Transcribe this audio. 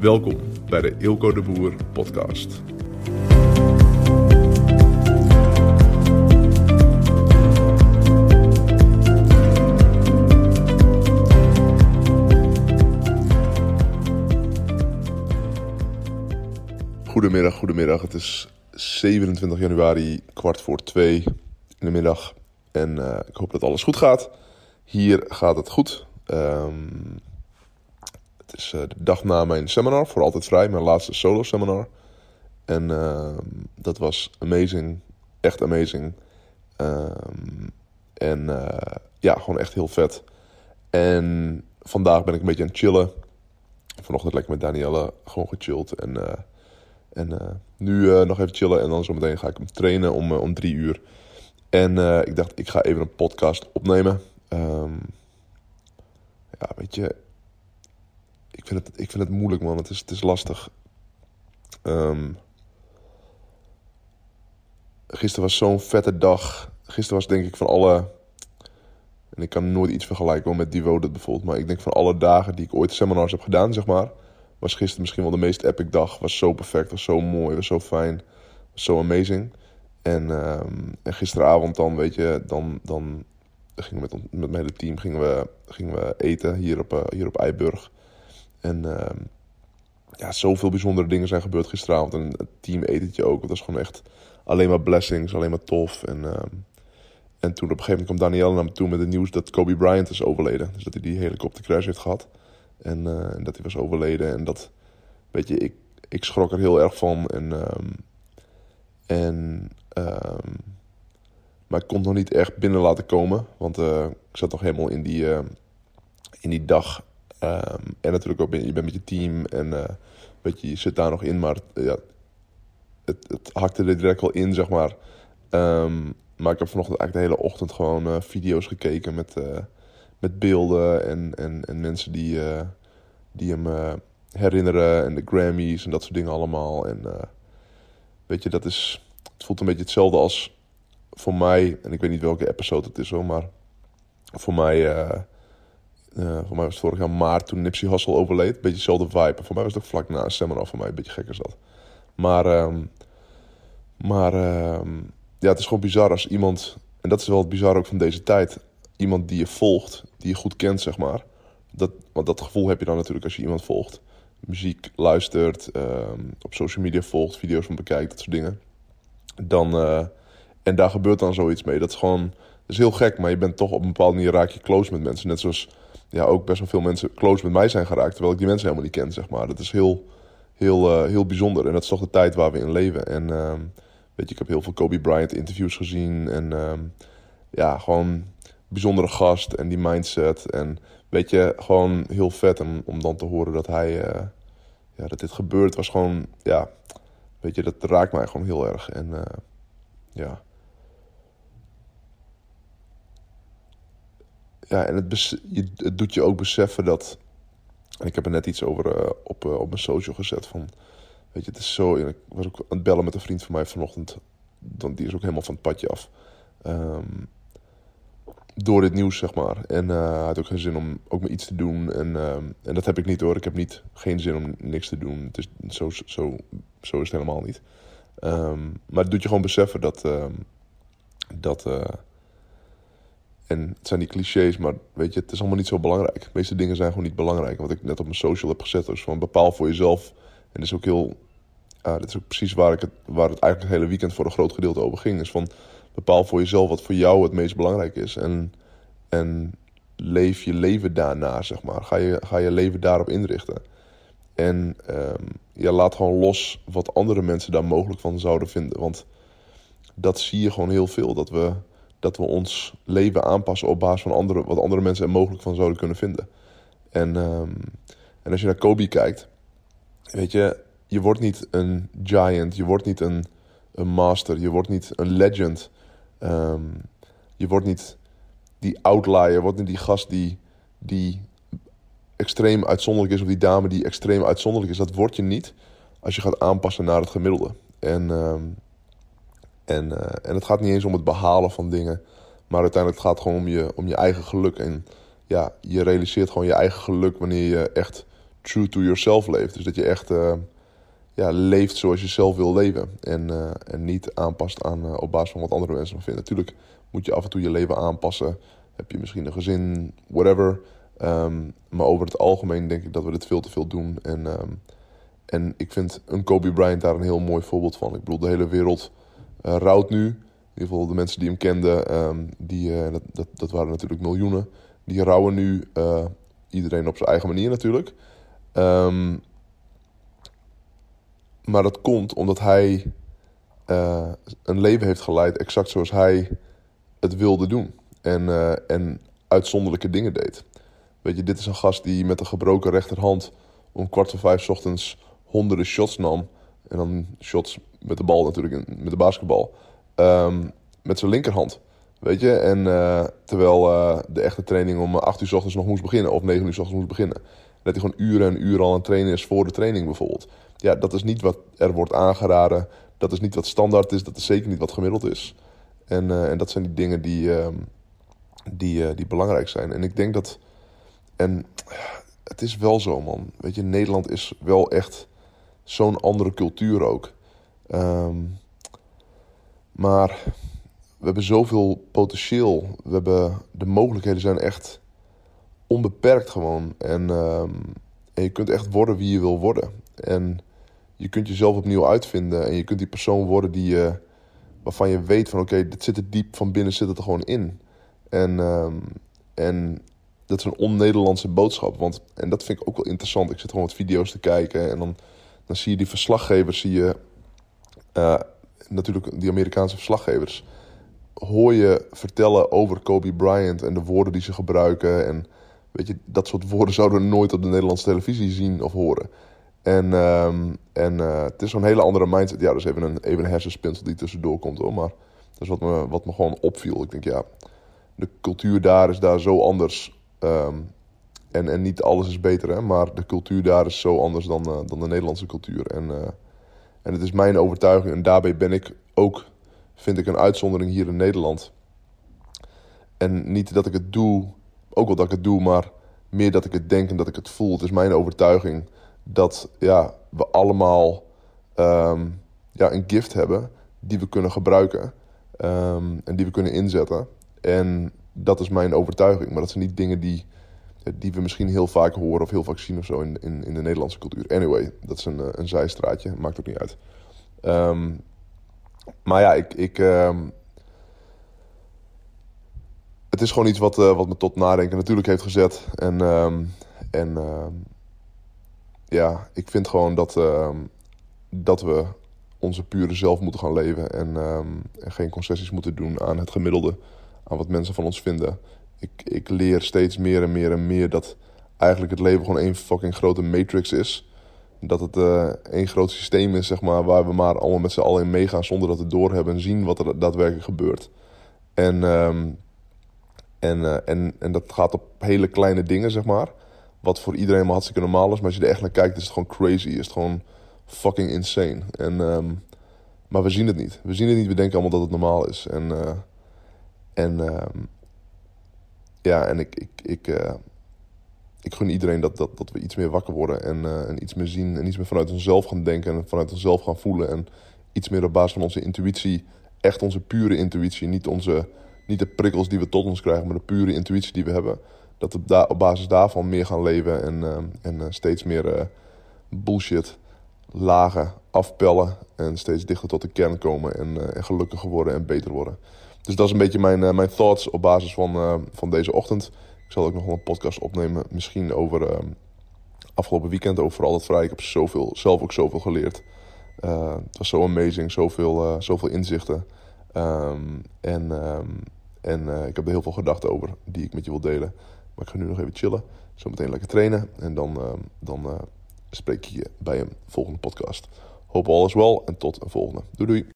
Welkom bij de Ilko de Boer podcast. Goedemiddag, goedemiddag. Het is 27 januari, kwart voor twee in de middag. En uh, ik hoop dat alles goed gaat. Hier gaat het goed. Um, het is uh, de dag na mijn seminar, voor altijd vrij, mijn laatste solo seminar. En uh, dat was amazing, echt amazing. Um, en uh, ja, gewoon echt heel vet. En vandaag ben ik een beetje aan het chillen. Vanochtend lekker met Danielle gewoon gechilled. En, en nu nog even chillen en dan zometeen ga ik hem trainen om, om drie uur. En ik dacht, ik ga even een podcast opnemen. Um, ja, weet je, ik vind het, ik vind het moeilijk, man. Het is, het is lastig. Um, gisteren was zo'n vette dag. Gisteren was denk ik van alle... En ik kan nooit iets vergelijken met Devoted bijvoorbeeld. Maar ik denk van alle dagen die ik ooit seminars heb gedaan, zeg maar... Was gisteren misschien wel de meest epic dag. Was zo perfect, was zo mooi, was zo fijn. Was zo amazing. En, um, en gisteravond dan, weet je, dan... dan gingen we met, met mijn hele team gingen we, gingen we eten hier op, uh, hier op Eiburg. En uh, ja, zoveel bijzondere dingen zijn gebeurd gisteravond. En het team etentje ook. Dat was gewoon echt alleen maar blessings, alleen maar tof. En, uh, en toen op een gegeven moment kwam Danielle naar me toe met het nieuws dat Kobe Bryant is overleden. Dus dat hij die helikoptercrash heeft gehad. En, en dat hij was overleden. En dat, weet je, ik, ik schrok er heel erg van. En, um, en maar ik kon het nog niet echt binnen laten komen. Want uh, ik zat nog helemaal in die, uh, in die dag Um, en natuurlijk ook, je bent met je team en uh, weet je, je zit daar nog in, maar ja, het, het hakte er direct wel in, zeg maar. Um, maar ik heb vanochtend eigenlijk de hele ochtend gewoon uh, video's gekeken met, met beelden en, en, en mensen die, die hem herinneren en de Grammys en dat soort dingen allemaal. En weet je, dat is, het voelt een beetje hetzelfde als voor mij, en ik weet niet welke episode het is hoor, maar voor mij voor mij was het vorig jaar maart toen Nipsey Hussle overleed. Beetje dezelfde vibe. Voor mij was het ook vlak na een seminar. Voor mij een beetje gek is dat. Maar, um, maar um, ja, het is gewoon bizar als iemand... En dat is wel het bizar ook van deze tijd. Iemand die je volgt, die je goed kent, zeg maar. Dat, want dat gevoel heb je dan natuurlijk als je iemand volgt. Muziek luistert, um, op social media volgt, video's van bekijkt, dat soort dingen. Dan, uh, en daar gebeurt dan zoiets mee. Dat is gewoon... Dat is heel gek, maar je bent toch op een bepaalde manier raak je close met mensen. Net zoals ja, ook best wel veel mensen close met mij zijn geraakt. Terwijl ik die mensen helemaal niet ken, zeg maar. Dat is heel, heel, uh, heel bijzonder. En dat is toch de tijd waar we in leven. En uh, weet je, ik heb heel veel Kobe Bryant interviews gezien. En uh, ja, gewoon bijzondere gast en die mindset. En weet je, gewoon heel vet om, om dan te horen dat hij... Eh, ja, dat dit gebeurt was gewoon... Ja, weet je, dat raakt mij gewoon heel erg. En uh, ja... ja, en het, het doet je ook beseffen dat. En ik heb er net iets over uh, op, uh, op mijn social gezet. Van, weet je, het is zo. Ik was ook aan het bellen met een vriend van mij vanochtend. Dan, die is ook helemaal van het padje af. Um, door dit nieuws, zeg maar. En uh, hij had ook geen zin om ook maar iets te doen. En, uh, en dat heb ik niet hoor. Ik heb niet, geen zin om niks te doen. Het is, zo, zo, zo is het helemaal niet. Um, maar het doet je gewoon beseffen dat. Dat en het zijn die clichés, maar weet je, het is allemaal niet zo belangrijk. De meeste dingen zijn gewoon niet belangrijk. Wat ik net op mijn social heb gezet, is van bepaal voor jezelf. En dat is ook heel, uh, dat is ook precies waar, ik het, waar het eigenlijk het hele weekend voor een groot gedeelte over ging. Is van bepaal voor jezelf wat voor jou het meest belangrijk is. En, en leef je leven daarna, zeg maar. Ga je, ga je leven daarop inrichten. En um, ja, laat gewoon los wat andere mensen daar mogelijk van zouden vinden. Want dat zie je gewoon heel veel. Dat we dat we ons leven aanpassen op basis van andere, wat andere mensen er mogelijk van zouden kunnen vinden. En, um, en als je naar Kobe kijkt, weet je, je wordt niet een giant, je wordt niet een, een master, je wordt niet een legend. Um, je wordt niet die outlier, je wordt niet die gast die, die extreem uitzonderlijk is, of die dame die extreem uitzonderlijk is. Dat word je niet als je gaat aanpassen naar het gemiddelde. En um, en, uh, en het gaat niet eens om het behalen van dingen. Maar uiteindelijk gaat het gewoon om je, om je eigen geluk. En ja, je realiseert gewoon je eigen geluk wanneer je echt true to yourself leeft. Dus dat je echt ja, leeft zoals je zelf wil leven. En, en niet aanpast aan, op basis van wat andere mensen vinden. Natuurlijk moet je af en toe je leven aanpassen. Heb je misschien een gezin, whatever. Ehm, maar over het algemeen denk ik dat we dit veel te veel doen. En, ehm, en ik vind een Kobe Bryant daar een heel mooi voorbeeld van. Ik bedoel, de hele wereld uh, rouwt nu. In ieder geval de mensen die hem kenden, um, die, uh, dat, dat, dat, waren natuurlijk miljoenen. Die rouwen nu, uh, iedereen op zijn eigen manier natuurlijk. maar dat komt omdat hij een leven heeft geleid exact zoals hij het wilde doen. En, en uitzonderlijke dingen deed. Weet je, dit is een gast die met een gebroken rechterhand om kwart voor vijf ochtends honderden shots nam. En dan shots met de bal natuurlijk, met de basketbal. Um, met zijn linkerhand. Weet je, en uh, terwijl uh, de echte training om 8 uur s ochtends nog moest beginnen, of 9 uur s ochtends moest beginnen. Dat hij gewoon uren en uren al aan het trainen is voor de training bijvoorbeeld. Ja, dat is niet wat er wordt aangeraden. Dat is niet wat standaard is. Dat is zeker niet wat gemiddeld is. En, en dat zijn die dingen die, die, die belangrijk zijn. En ik denk dat en het is wel zo, man. Weet je, Nederland is wel echt zo'n andere cultuur ook. Um, maar we hebben zoveel potentieel. We hebben, de mogelijkheden zijn echt onbeperkt gewoon. En, um, en je kunt echt worden wie je wil worden. En je kunt jezelf opnieuw uitvinden. En je kunt die persoon worden die je, waarvan je weet van oké, dit zit er diep van binnen, zit er gewoon in. En, um, en dat is een on-Nederlandse boodschap. Want, en dat vind ik ook wel interessant. Ik zit gewoon wat video's te kijken en dan, dan zie je die verslaggevers, zie je uh, natuurlijk die Amerikaanse verslaggevers, hoor je vertellen over Kobe Bryant en de woorden die ze gebruiken. En weet je, dat soort woorden zouden we nooit op de Nederlandse televisie zien of horen. En, um, en uh, het is zo'n hele andere mindset. Ja, dus even een, even een hersenspinsel die tussendoor komt hoor. Maar dat is wat me, wat me gewoon opviel. Ik denk ja, de cultuur daar is daar zo anders Um, en, en niet alles is beter, hè, maar de cultuur daar is zo anders dan, uh, dan de Nederlandse cultuur. En, uh, en het is mijn overtuiging, en daarbij ben ik ook, vind ik, een uitzondering hier in Nederland. En niet dat ik het doe, ook wel dat ik het doe, maar meer dat ik het denk en dat ik het voel. Het is mijn overtuiging dat ja, we allemaal um, ja, een gift hebben die we kunnen gebruiken um, en die we kunnen inzetten. En dat is mijn overtuiging. Maar dat zijn niet dingen die, die we misschien heel vaak horen of heel vaak zien of zo in, in, in de Nederlandse cultuur. Anyway, dat is een, eh, een zijstraatje, maakt ook niet uit. Um, maar ja, ik. ik um, het is gewoon iets wat, uh, wat me tot nadenken natuurlijk heeft gezet. En, um, en ja, ik vind gewoon dat, dat we onze pure zelf moeten gaan leven. En, en geen concessies moeten doen aan het gemiddelde aan wat mensen van ons vinden. Ik, ik leer steeds meer en meer en meer dat eigenlijk het leven gewoon één fucking grote matrix is. Dat het uh, één groot systeem is, zeg maar, waar we maar allemaal met z'n allen in meegaan zonder dat we doorhebben en zien wat er daadwerkelijk gebeurt. En, um, en, uh, en, en dat gaat op hele kleine dingen, zeg maar. Wat voor iedereen maar hartstikke normaal is. Maar als je er echt naar kijkt, is het gewoon crazy. Is het gewoon fucking insane. En, um, maar we zien het niet. We zien het niet. We denken allemaal dat het normaal is. En uh, en uh, ja, en ik, ik, ik, uh, ik gun iedereen dat, dat, dat we iets meer wakker worden en, uh, en iets meer zien en iets meer vanuit onszelf gaan denken en vanuit onszelf gaan voelen. En iets meer op basis van onze intuïtie, echt onze pure intuïtie, niet, onze, niet de prikkels die we tot ons krijgen, maar de pure intuïtie die we hebben. Dat we da op basis daarvan meer gaan leven en, uh, en steeds meer bullshit lagen afpellen en steeds dichter tot de kern komen en, en gelukkiger worden en beter worden. Dus dat is een beetje mijn, uh, mijn thoughts op basis van, uh, van deze ochtend. Ik zal ook nog een podcast opnemen, misschien over uh, afgelopen weekend, over vooral het vrij. Ik heb zoveel, zelf ook zoveel geleerd. het was zo amazing, zoveel, zoveel inzichten. Um, en um, en ik heb er heel veel gedachten over die ik met je wil delen. Maar ik ga nu nog even chillen. Zometeen lekker trainen. En dan, dan spreek ik je bij een volgende podcast. Hoop alles wel en tot een volgende. Doei doei.